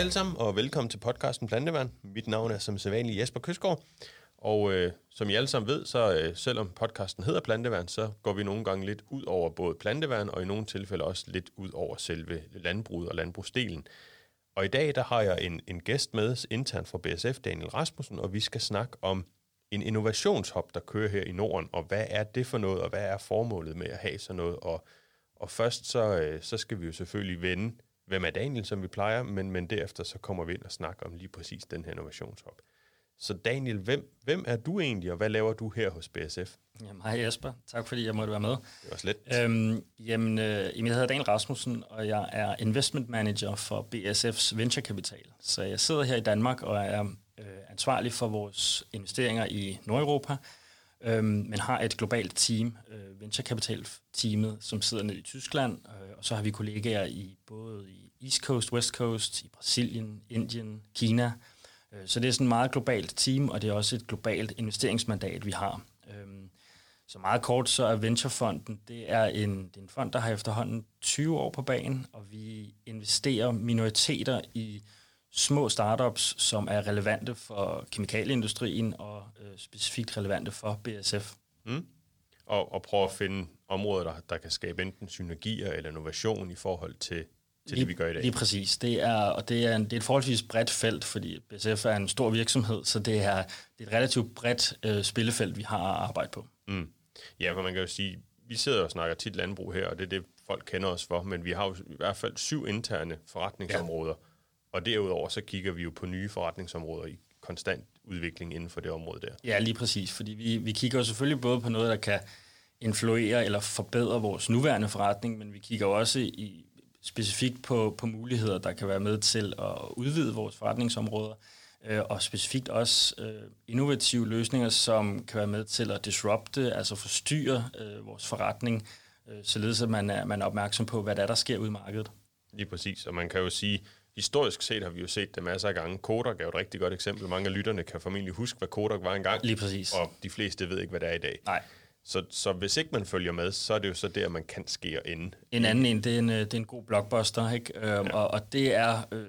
Hej alle sammen, og velkommen til podcasten Planteværn. Mit navn er som sædvanlig Jesper Køsgaard, og øh, som I alle sammen ved, så øh, selvom podcasten hedder Planteværn, så går vi nogle gange lidt ud over både planteværn, og i nogle tilfælde også lidt ud over selve landbruget og landbrugsdelen. Og i dag der har jeg en, en gæst med intern fra BSF, Daniel Rasmussen, og vi skal snakke om en innovationshop, der kører her i Norden, og hvad er det for noget, og hvad er formålet med at have sådan noget? Og, og først så, øh, så skal vi jo selvfølgelig vende, hvem er Daniel, som vi plejer, men, men derefter så kommer vi ind og snakker om lige præcis den her innovationshop. Så Daniel, hvem, hvem er du egentlig, og hvad laver du her hos BSF? Jamen, hej Jesper. Tak fordi jeg måtte være med. Det var slet. Øhm, jamen, øh, jeg hedder Daniel Rasmussen, og jeg er investment manager for BSF's Venture Capital. Så jeg sidder her i Danmark og er øh, ansvarlig for vores investeringer i Nordeuropa, øh, men har et globalt team, øh, Venture Capital-teamet, som sidder nede i Tyskland, øh, og så har vi kollegaer i både i East Coast, West Coast, i Brasilien, Indien, Kina, øh, så det er sådan et meget globalt team, og det er også et globalt investeringsmandat, vi har. Øhm, så meget kort, så er Venturefonden, det er en, det er en fond, der har efterhånden 20 år på banen, og vi investerer minoriteter i små startups, som er relevante for kemikalieindustrien og øh, specifikt relevante for BSF. Mm. Og, og prøve at finde områder, der, der kan skabe enten synergier eller innovation i forhold til til lige, det, vi gør i dag. Lige præcis. Det er, og det er, en, det er et forholdsvis bredt felt, fordi BSF er en stor virksomhed, så det er, det er et relativt bredt øh, spillefelt, vi har at arbejde på. Mm. Ja, for man kan jo sige, vi sidder og snakker tit landbrug her, og det er det, folk kender os for, men vi har jo i hvert fald syv interne forretningsområder, ja. og derudover så kigger vi jo på nye forretningsområder i konstant udvikling inden for det område der. Ja, lige præcis, fordi vi, vi kigger jo selvfølgelig både på noget, der kan influere eller forbedre vores nuværende forretning, men vi kigger også i specifikt på, på muligheder, der kan være med til at udvide vores forretningsområder, øh, og specifikt også øh, innovative løsninger, som kan være med til at disrupte, altså forstyrre øh, vores forretning, øh, således at man er, man er opmærksom på, hvad der er, der sker ud i markedet. Lige præcis, og man kan jo sige, historisk set har vi jo set det masser af gange. Kodak er jo et rigtig godt eksempel. Mange af lytterne kan formentlig huske, hvad Kodak var engang. Lige præcis. Og de fleste ved ikke, hvad det er i dag. Nej. Så, så hvis ikke man følger med, så er det jo så der, man kan skære ind. En anden en, det er en, øh, det er en god blockbuster, ikke? Øhm, ja. og, og det er øh,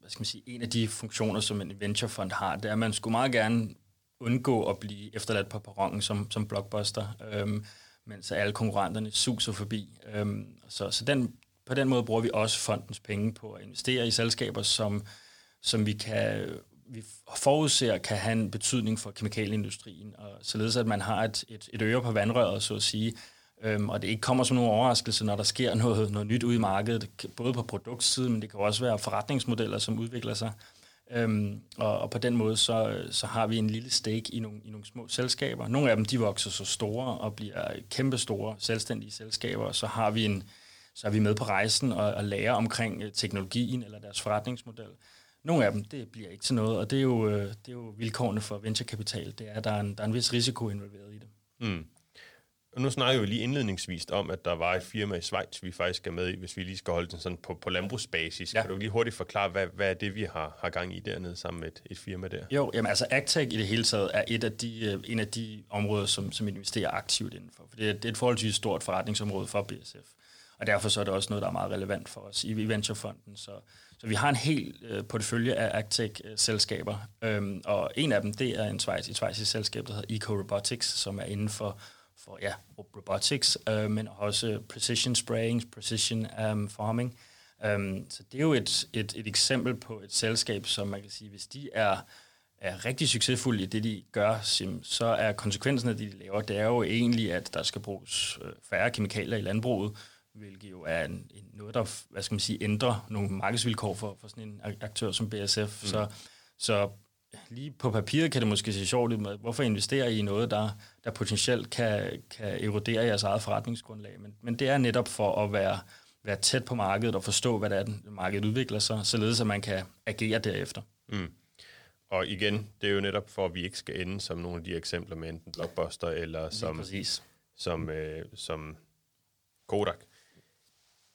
hvad skal man sige, en af de funktioner, som en venturefond har. Det er, at man skulle meget gerne undgå at blive efterladt på perronen som, som blockbuster, øhm, mens alle konkurrenterne suser forbi. Øhm, så så den, på den måde bruger vi også fondens penge på at investere i selskaber, som, som vi kan vi forudser kan have en betydning for kemikalieindustrien, og således at man har et, et, et øre på vandrøret, så at sige, øhm, og det ikke kommer som nogen overraskelse, når der sker noget, noget nyt ude i markedet, både på produktsiden, men det kan også være forretningsmodeller, som udvikler sig. Øhm, og, og på den måde, så, så har vi en lille stake i nogle, i nogle små selskaber. Nogle af dem, de vokser så store og bliver kæmpe store selvstændige selskaber, så har vi en så er vi med på rejsen og, og lærer omkring øh, teknologien eller deres forretningsmodel. Nogle af dem, det bliver ikke til noget, og det er jo, øh, det er jo vilkårene for venturekapital. Det er, at der er en, der er en vis risiko involveret i det. Mm. Og nu snakker vi lige indledningsvis om, at der var et firma i Schweiz, vi faktisk er med i, hvis vi lige skal holde den sådan på, på landbrugsbasis. Ja. Kan du lige hurtigt forklare, hvad, hvad er det, vi har, har gang i dernede sammen med et, et firma der? Jo, jamen altså Agtech i det hele taget er et af de, øh, en af de områder, som, som investerer aktivt indenfor. For det er, det er et forholdsvis stort forretningsområde for BSF. Og derfor så er det også noget, der er meget relevant for os i, i Venturefonden. Så, så vi har en hel øh, portefølje af Agtech-selskaber, øhm, og en af dem, det er en Schweiz, et schweizisk selskab, der hedder Eco Robotics, som er inden for, for ja, robotics, øh, men også precision spraying, precision øhm, um, farming. Um, øhm, så det er jo et, et, et eksempel på et selskab, som man kan sige, hvis de er er rigtig succesfulde i det, de gør, så er konsekvensen af det, de laver, det er jo egentlig, at der skal bruges øh, færre kemikalier i landbruget, hvilket jo er en, en noget, der hvad skal man sige, ændrer nogle markedsvilkår for, for sådan en aktør som BSF. Mm. Så, så lige på papiret kan det måske se sjovt ud med, hvorfor investere i noget, der, der potentielt kan, kan erodere jeres eget forretningsgrundlag. Men, men det er netop for at være, være tæt på markedet og forstå, hvad det er, den markedet udvikler sig, således at man kan agere derefter. Mm. Og igen, det er jo netop for, at vi ikke skal ende som nogle af de eksempler med enten Blockbuster eller som, som, øh, som Kodak.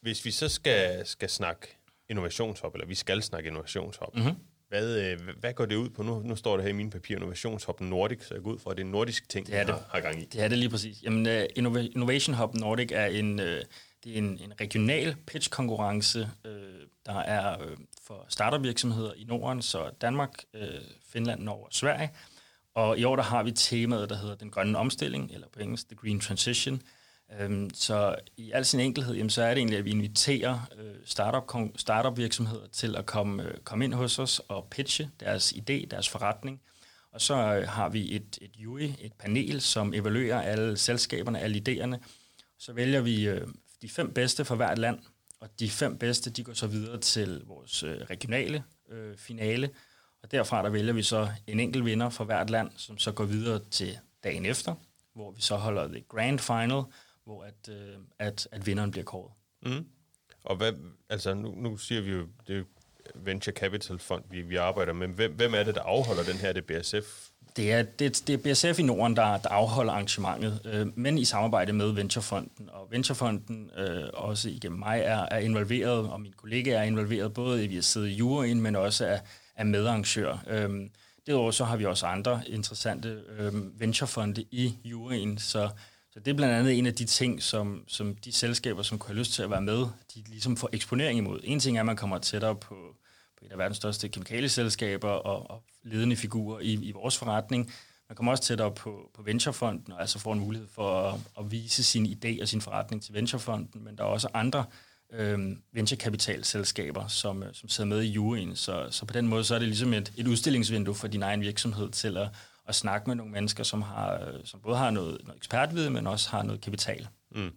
Hvis vi så skal, skal snakke innovationshop, eller vi skal snakke innovationshop, mm-hmm. hvad, øh, hvad går det ud på? Nu, nu står det her i mine papirer, Innovationshop Nordic, så jeg går ud fra, at det er en nordisk ting, det er det. Har, har gang i. Det er det lige præcis. Jamen, uh, Innovation Hub Nordic er en, uh, det er en, en regional pitch-konkurrence, øh, der er øh, for startup-virksomheder i Norden, så Danmark, øh, Finland, Norge og Sverige. Og i år der har vi temaet, der hedder den grønne omstilling, eller på engelsk The Green Transition. Øhm, så i al sin enkelhed, jamen, så er det egentlig, at vi inviterer øh, startup, startup virksomheder til at komme, øh, komme ind hos os og pitche deres idé, deres forretning. Og så øh, har vi et, et jury, et panel, som evaluerer alle selskaberne, alle idéerne. Så vælger vi øh, de fem bedste for hvert land, og de fem bedste, de går så videre til vores øh, regionale øh, finale, og derfra der vælger vi så en enkelt vinder for hvert land, som så går videre til dagen efter, hvor vi så holder det grand final, hvor at, øh, at, at vinderen bliver kåret. Mm. Og hvad, altså nu, nu siger vi jo, det er Venture Capital Fond, vi, vi arbejder med. Hvem, hvem er det, der afholder den her? Det BSF? Det er, det, det er BSF i Norden, der, der afholder arrangementet, øh, men i samarbejde med Venturefonden. Og Venturefonden, øh, også igennem mig, er, er involveret, og mine kollegaer er involveret, både i at sidde i juryen, men også er, er medarrangør. Øh, derudover så har vi også andre interessante øh, venturefonde i juryen, så så det er blandt andet en af de ting, som, som de selskaber, som kunne have lyst til at være med, de ligesom får eksponering imod. En ting er, at man kommer tættere på, på et af verdens største kemikalieselskaber og, og ledende figurer i, i vores forretning. Man kommer også tættere på, på Venturefonden, og altså får en mulighed for at, at vise sin idé og sin forretning til Venturefonden, men der er også andre øh, venturekapitalselskaber, som, øh, som sidder med i juryen. Så, så på den måde så er det ligesom et, et udstillingsvindue for din egen virksomhed til at, at snakke med nogle mennesker, som, har, som både har noget, noget ekspertviden, men også har noget kapital. Mm.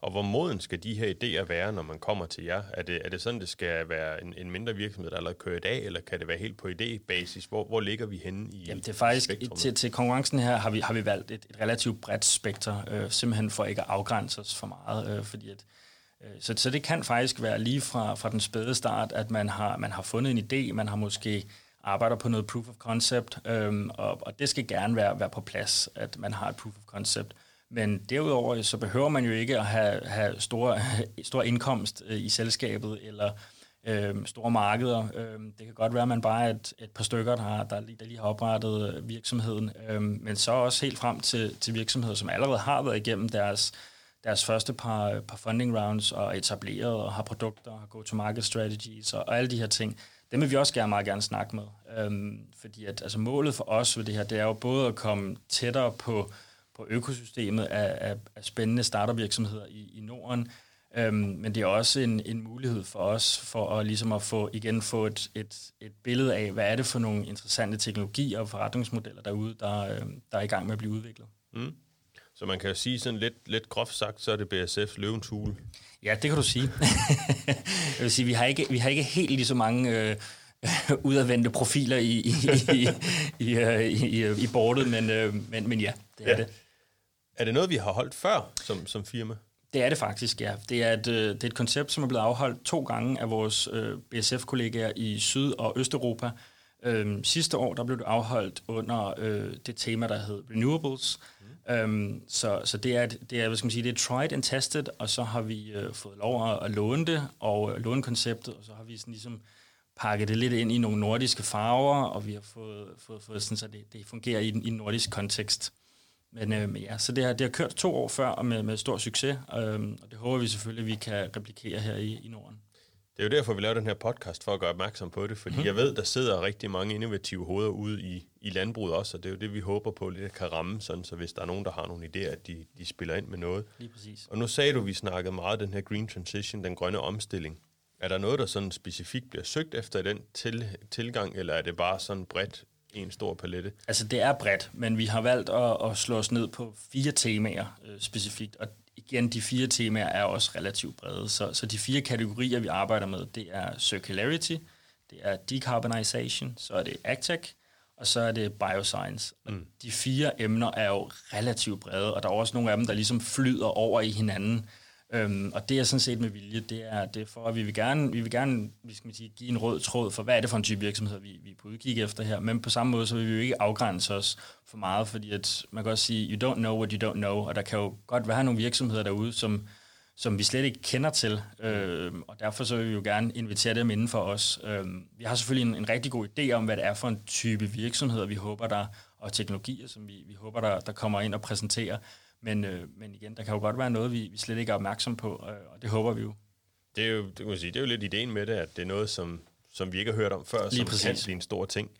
Og hvor moden skal de her idéer være, når man kommer til jer? Er det, er det sådan, det skal være en, en mindre virksomhed, der allerede kører i dag, eller kan det være helt på idébasis? Hvor, hvor ligger vi henne i Jamen, det er faktisk, til, til konkurrencen her har vi, har vi valgt et, et relativt bredt spekter, øh, simpelthen for ikke at afgrænse os for meget, øh, fordi at, øh, så, så det kan faktisk være lige fra, fra den spæde start, at man har, man har fundet en idé, man har måske arbejder på noget proof of concept, øhm, og, og det skal gerne være, være på plads, at man har et proof of concept. Men derudover så behøver man jo ikke at have, have store, stor indkomst øh, i selskabet eller øh, store markeder. Øh, det kan godt være, at man bare er et, et par stykker, der, har, der, der lige har oprettet øh, virksomheden, øh, men så også helt frem til, til virksomheder, som allerede har været igennem deres, deres første par, par funding rounds og etableret og har produkter, og go-to-market strategies og, og alle de her ting dem vil vi også gerne meget gerne snakke med. Øhm, fordi at, altså målet for os ved det her, det er jo både at komme tættere på, på økosystemet af, af, af spændende startup-virksomheder i, i Norden, øhm, men det er også en, en mulighed for os for at, ligesom at få, igen få et, et, et billede af, hvad er det for nogle interessante teknologier og forretningsmodeller derude, der, øhm, der er i gang med at blive udviklet. Mm. Så man kan sige sådan lidt, lidt groft sagt, så er det BSF løvens hule. Ja, det kan du sige. jeg vil sige, vi har ikke, vi har ikke helt lige så mange øh, udadvendte profiler i, i, i, i, øh, i, i bordet, men, øh, men, men ja, det er ja. det. Er det noget, vi har holdt før som, som firma? Det er det faktisk, ja. Det er, et, øh, det er et koncept, som er blevet afholdt to gange af vores øh, BSF-kollegaer i Syd- og Østeuropa. Øhm, sidste år der blev det afholdt under øh, det tema, der hed Renewables, Øhm, så, så det er, det er, hvad skal man sige, det er tried and tested, og så har vi øh, fået lov at, at låne det, og øh, låne konceptet, og så har vi sådan ligesom pakket det lidt ind i nogle nordiske farver, og vi har fået, fået, fået sådan, så det, det fungerer i, i en nordisk kontekst. Men uh, ja, så det har, det har kørt to år før, og med, med stor succes, um, og det håber vi selvfølgelig, at vi kan replikere her i, i Norden. Det er jo derfor, vi laver den her podcast, for at gøre opmærksom på det, fordi mm. jeg ved, der sidder rigtig mange innovative hoveder ude i, i landbruget også, og det er jo det, vi håber på lidt kan ramme, sådan, så hvis der er nogen, der har nogle idéer, at de, de spiller ind med noget. Lige præcis. Og nu sagde du, at vi snakkede meget den her green transition, den grønne omstilling. Er der noget, der sådan specifikt bliver søgt efter i den til, tilgang, eller er det bare sådan bredt en stor palette? Altså, det er bredt, men vi har valgt at, at slå os ned på fire temaer øh, specifikt, og igen, de fire temaer er også relativt brede. Så, så de fire kategorier, vi arbejder med, det er circularity, det er decarbonization, så er det agtech, og så er det bioscience. Mm. De fire emner er jo relativt brede, og der er også nogle af dem, der ligesom flyder over i hinanden. Øhm, og det er sådan set med vilje, det er, det er for, at vi vil gerne, vi vil gerne vi skal sige, give en rød tråd for, hvad er det for en type virksomhed, vi, vi er på udkig efter her. Men på samme måde, så vil vi jo ikke afgrænse os for meget, fordi at man kan også sige, you don't know what you don't know, og der kan jo godt være nogle virksomheder derude, som, som vi slet ikke kender til, øh, og derfor så vil vi jo gerne invitere dem inden for os. Øh, vi har selvfølgelig en, en rigtig god idé om, hvad det er for en type virksomheder, vi håber der, og teknologier, som vi, vi håber, der, der kommer ind og præsenterer. Men, øh, men igen, der kan jo godt være noget, vi, vi slet ikke er opmærksom på, øh, og det håber vi jo. Det er jo, det, kan man sige, det er jo lidt ideen med det, at det er noget, som, som vi ikke har hørt om før, Lige som præcis. kan blive en stor ting.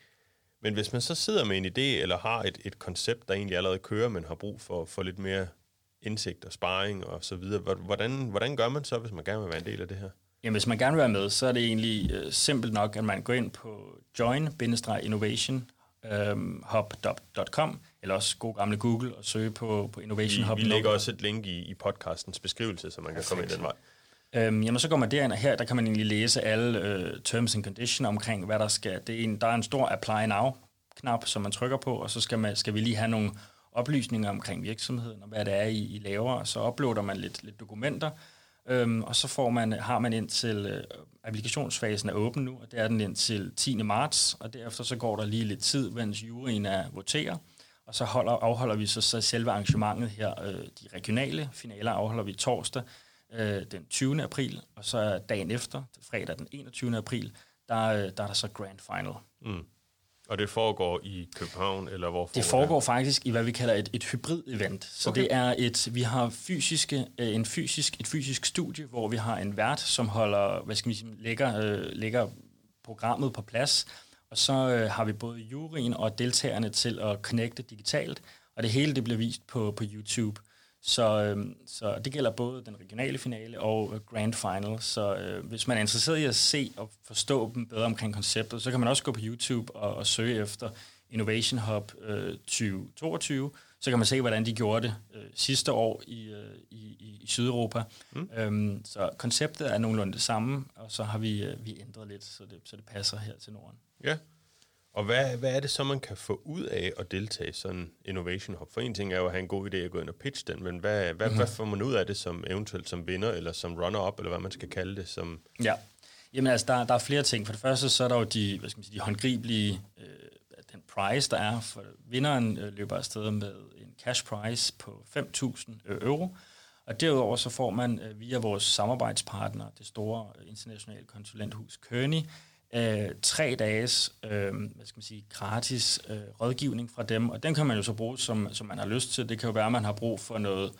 Men hvis man så sidder med en idé, eller har et, et koncept, der egentlig allerede kører, men har brug for, for lidt mere indsigt og sparring og så videre, hvor- hvordan, hvordan gør man så, hvis man gerne vil være en del af det her? Jamen, hvis man gerne vil være med, så er det egentlig øh, simpelt nok, at man går ind på join-innovation.hub.com, eller også god gamle Google, og søge på, på Innovation Vi, Hub. vi lægger også et link i, i podcastens beskrivelse, så man kan komme ind den vej. Øhm, jamen, så går man derind, og her der kan man egentlig læse alle øh, terms and conditions omkring, hvad der skal. Det er en, der er en stor apply now-knap, som man trykker på, og så skal, man, skal vi lige have nogle oplysninger omkring virksomheden, og hvad det er, I, I laver, og så uploader man lidt, lidt dokumenter, øhm, og så får man, har man ind til, øh, applikationsfasen er åben nu, og det er den indtil 10. marts, og derefter så går der lige lidt tid, mens juryen er voterer, og så holder, afholder vi så, så selve arrangementet her, øh, de regionale finaler afholder vi torsdag øh, den 20. april, og så dagen efter, fredag den 21. april, der, øh, der er der så grand final. Og det foregår i København, eller hvor Det foregår faktisk i, hvad vi kalder et, et hybrid-event. Så Okay. det er et, vi har fysiske, en fysisk, et fysisk studie, hvor vi har en vært, som holder, hvad skal vi sige, lægger, øh, lægger programmet på plads, og så øh, har vi både juryen og deltagerne til at connecte digitalt, og det hele det bliver vist på, på YouTube. Så, øh, så det gælder både den regionale finale og øh, grand final. Så øh, hvis man er interesseret i at se og forstå dem bedre omkring konceptet, så kan man også gå på YouTube og, og søge efter Innovation Hub øh, 2022. Så kan man se, hvordan de gjorde det øh, sidste år i, øh, i, i, i Sydeuropa. Mm. Øhm, så konceptet er nogenlunde det samme, og så har vi, øh, vi ændret lidt, så det, så det passer her til Norden. Ja. Og hvad, hvad er det så, man kan få ud af at deltage i sådan en Innovation Hub? For en ting er jo at have en god idé at gå ind og pitche den, men hvad, hvad, Mhm. mm-hmm. hvad får man ud af det som eventuelt som vinder, eller som runner-up, eller hvad man skal kalde det? Som, Ja. Jamen altså, der, der er flere ting. For det første, så er der jo de, hvad skal man sige, de håndgribelige, øh, den prize, der er. For vinderen øh, løber afsted med en cash prize på 5.000 euro. Og derudover så får man øh, via vores samarbejdspartner, det store øh, internationale konsulenthus Kearney, øh, tre dages øh, hvad skal man sige, gratis øh, rådgivning fra dem. Og den kan man jo så bruge, som, som man har lyst til. Det kan jo være, at man har brug for noget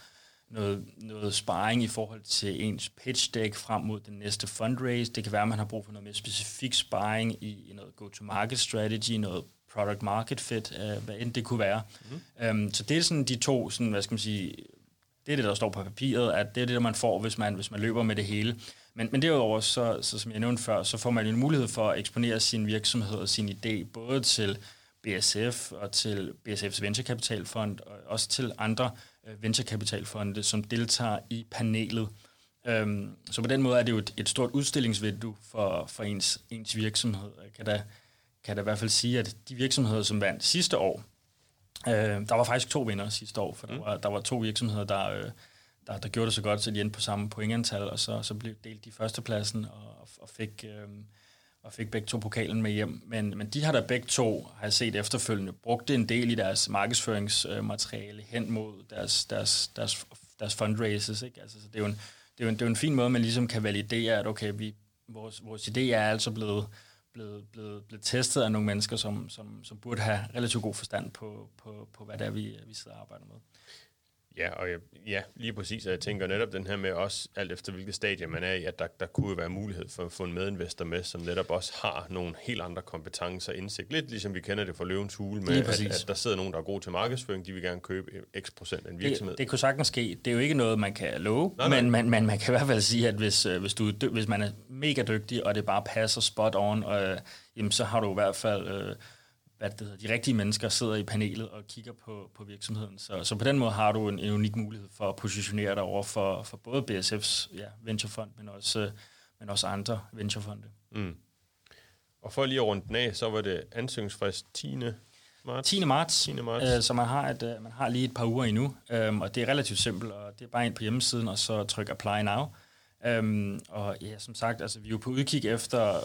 noget, noget sparring i forhold til ens pitch deck frem mod den næste fundraise. Det kan være, at man har brug for noget mere specifik sparring i, i noget go-to-market strategy, noget product market fit, uh, hvad end det kunne være. Mm. Um, så det er sådan de to, sådan, hvad skal man sige, det er det, der står på papiret, at det er det, der man får, hvis man, hvis man løber med det hele. Men, men derudover, så, så som jeg nævnte før, så får man en mulighed for at eksponere sin virksomhed og sin idé, både til BSF og til BSF's venturekapitalfond, og også til andre øh, venturekapitalfonde, som deltager i panelet. Øhm, så på den måde er det jo et, et stort udstillingsvindue for, for ens, ens virksomhed. Jeg kan da, kan da i hvert fald sige, at de virksomheder, som vandt sidste år, øh, der var faktisk to vinder sidste år, for der, var, der var to virksomheder, der, øh, der, der gjorde det så godt, så de endte på samme pointantal, og så, så blev delt de førstepladsen og, og fik... Øh, og fik begge to pokalen med hjem. Men, men de har da begge to, har jeg set efterfølgende, brugt en del i deres markedsføringsmateriale hen mod deres, deres, deres, deres fundraises. Ikke? Altså, så det, er jo en, det, er jo en, det er jo en fin måde, man ligesom kan validere, at okay, vi, vores, vores idé er altså blevet, blevet, blevet, blevet testet af nogle mennesker, som, som, som burde have relativt god forstand på, på, på hvad det er, vi, vi sidder og arbejder med. Ja, og jeg, ja, lige præcis. Og jeg tænker netop den her med også, alt efter hvilket stadie man er i, at der, der kunne jo være mulighed for at få en medinvestor med, som netop også har nogle helt andre kompetencer og indsigt. Lidt ligesom vi kender det fra løvens hule, med at, at der sidder nogen, der er gode til markedsføring, de vil gerne købe x procent af en virksomhed. Det, det kunne sagtens ske. Det er jo ikke noget, man kan love, Nej, nej. men man, man, man kan i hvert fald sige, at hvis, øh, hvis, du, hvis man er mega dygtig, og det bare passer spot on, øh, jamen, så har du i hvert fald øh, hvad det hedder, de rigtige mennesker sidder i panelet og kigger på, på virksomheden. Så, så på den måde har du en, en unik mulighed for at positionere dig over for, for både BSF's ja, venturefond, men også, men også andre venturefonde. Og for lige at runde den af, så var det ansøgningsfrist 10. marts. 10. marts, 10. marts. Øh, så man har, et, øh, man har lige et par uger endnu, øhm, og det er relativt simpelt, og det er bare ind på hjemmesiden, og så tryk apply now. Øhm, og ja, som sagt, altså, vi er jo på udkig efter,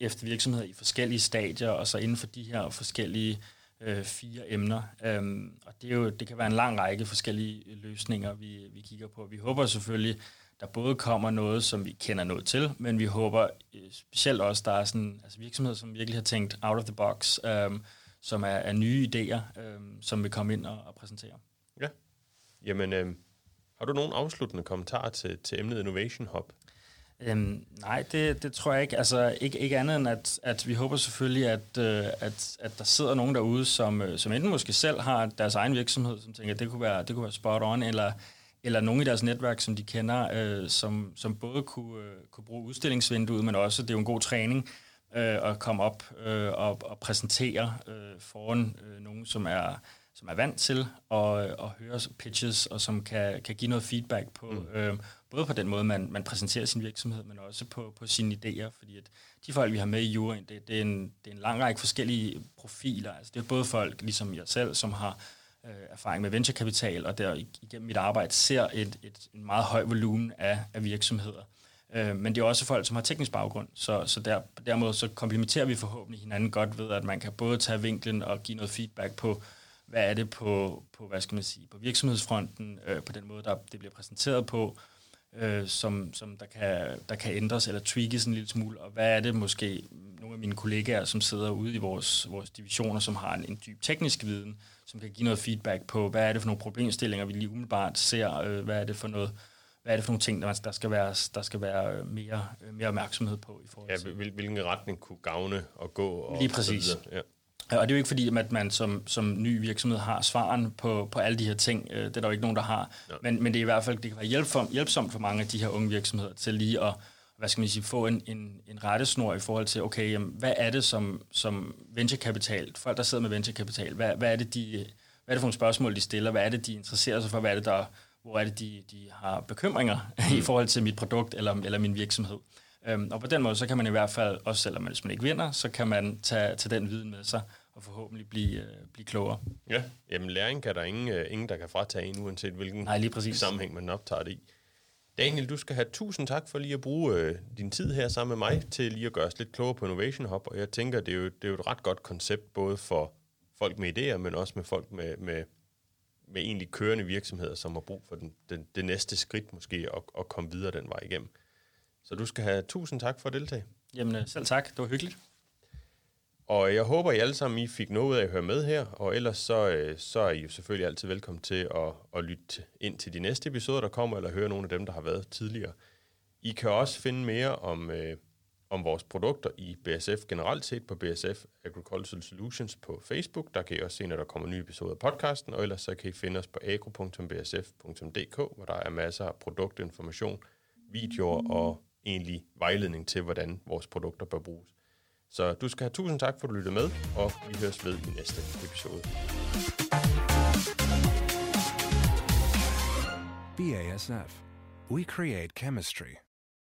efter virksomheder i forskellige stadier, og så inden for de her forskellige øh, fire emner. Øhm, og det, er jo, det kan være en lang række forskellige øh, løsninger, vi, vi kigger på. Vi håber selvfølgelig, der både kommer noget, som vi kender noget til, men vi håber øh, specielt også, der er sådan, altså virksomheder, som virkelig har tænkt out of the box, øhm, som er, er nye idéer, øhm, som vil komme ind og, og præsentere. Ja. Jamen, øh, har du nogen afsluttende kommentarer til, til emnet Innovation Hub? Øhm, nej, det, det tror jeg ikke. Altså, ikke, ikke andet end, at, at vi håber selvfølgelig, at, øh, at, at der sidder nogen derude, som, øh, som enten måske selv har deres egen virksomhed, som tænker, at det kunne være, det kunne være spot on, eller, eller nogen i deres netværk, som de kender, øh, som, som både kunne, øh, kunne bruge udstillingsvinduet, men også, det er jo en god træning, øh, at komme op øh, og, og præsentere øh, foran øh, nogen, som er som er vant til at, at høre pitches, og som kan, kan give noget feedback på, mm. øh, både på den måde, man, man præsenterer sin virksomhed, men også på, på sine idéer, fordi at de folk, vi har med i juryen, det, det, er, en, det er en lang række forskellige profiler. Altså, det er både folk, ligesom jeg selv, som har øh, erfaring med venturekapital, og der igennem mit arbejde ser et, et, en meget høj volumen af, af virksomheder. Øh, men det er også folk, som har teknisk baggrund, så, så der, på den måde så komplementerer vi forhåbentlig hinanden godt ved, at man kan både tage vinklen og give noget feedback på, hvad er det på, på hvad skal man sige, på virksomhedsfronten, øh, på den måde, der det bliver præsenteret på, øh, som, som der, kan, der kan ændres eller tweakes en lille smule, og hvad er det måske nogle af mine kollegaer, som sidder ude i vores, vores divisioner, som har en, en dyb teknisk viden, som kan give noget feedback på, hvad er det for nogle problemstillinger, vi lige umiddelbart ser, øh, hvad er det for noget, hvad er det for nogle ting, der, der skal være, der skal være øh, mere, øh, mere opmærksomhed på i forhold til. Ja, hvilken retning kunne gavne og gå og Lige præcis. Ja. Og det er jo ikke fordi, at man som, som ny virksomhed har svaren på, på alle de her ting. Øh, det er der jo ikke nogen, der har. Ja. Men, men det er i hvert fald det kan være hjælpsom, hjælpsomt for mange af de her unge virksomheder til lige at hvad skal man sige, få en, en, en rettesnor i forhold til, okay, jamen, hvad er det som, som venturekapital, folk der sidder med venturekapital, hvad, hvad, er det, de, hvad er det for nogle spørgsmål, de stiller, hvad er det, de interesserer sig for, hvad er det, der, hvor er det, de, de har bekymringer i forhold til mit produkt eller, eller min virksomhed. Øhm, og på den måde, så kan man i hvert fald, også selvom man, hvis man ikke vinder, så kan man tage, tage den viden med sig og forhåbentlig blive, øh, blive klogere. Ja, jamen læring kan der ingen, øh, ingen der kan fratage en, uanset hvilken Nej, lige præcis. sammenhæng man optager det i. Daniel, du skal have tusind tak for lige at bruge øh, din tid her sammen med mig til lige at gøre os lidt klogere på Innovation Hub, og jeg tænker, det er jo, det er jo et ret godt koncept, både for folk med idéer, men også med folk med, med, med egentlig kørende virksomheder, som har brug for den, den, det næste skridt måske, og, og komme videre den vej igennem. Så du skal have tusind tak for at deltage. Jamen øh, selv tak, det var hyggeligt. Og jeg håber, I alle sammen I fik noget af at høre med her, og ellers så, øh, så er I jo selvfølgelig altid velkommen til at, at lytte ind til de næste episoder, der kommer, eller høre nogle af dem, der har været tidligere. I kan også finde mere om, øh, om vores produkter i BSF generelt set på BSF Agricultural Solutions på Facebook. Der kan I også se, når der kommer nye episoder af podcasten, og ellers så kan I finde os på agro.bsf.dk, hvor der er masser af produktinformation, videoer og egentlig vejledning til, hvordan vores produkter bør bruges. Så du skal have tusind tak for, at du lyttede med, og vi høres ved i næste episode. BASF. We create chemistry.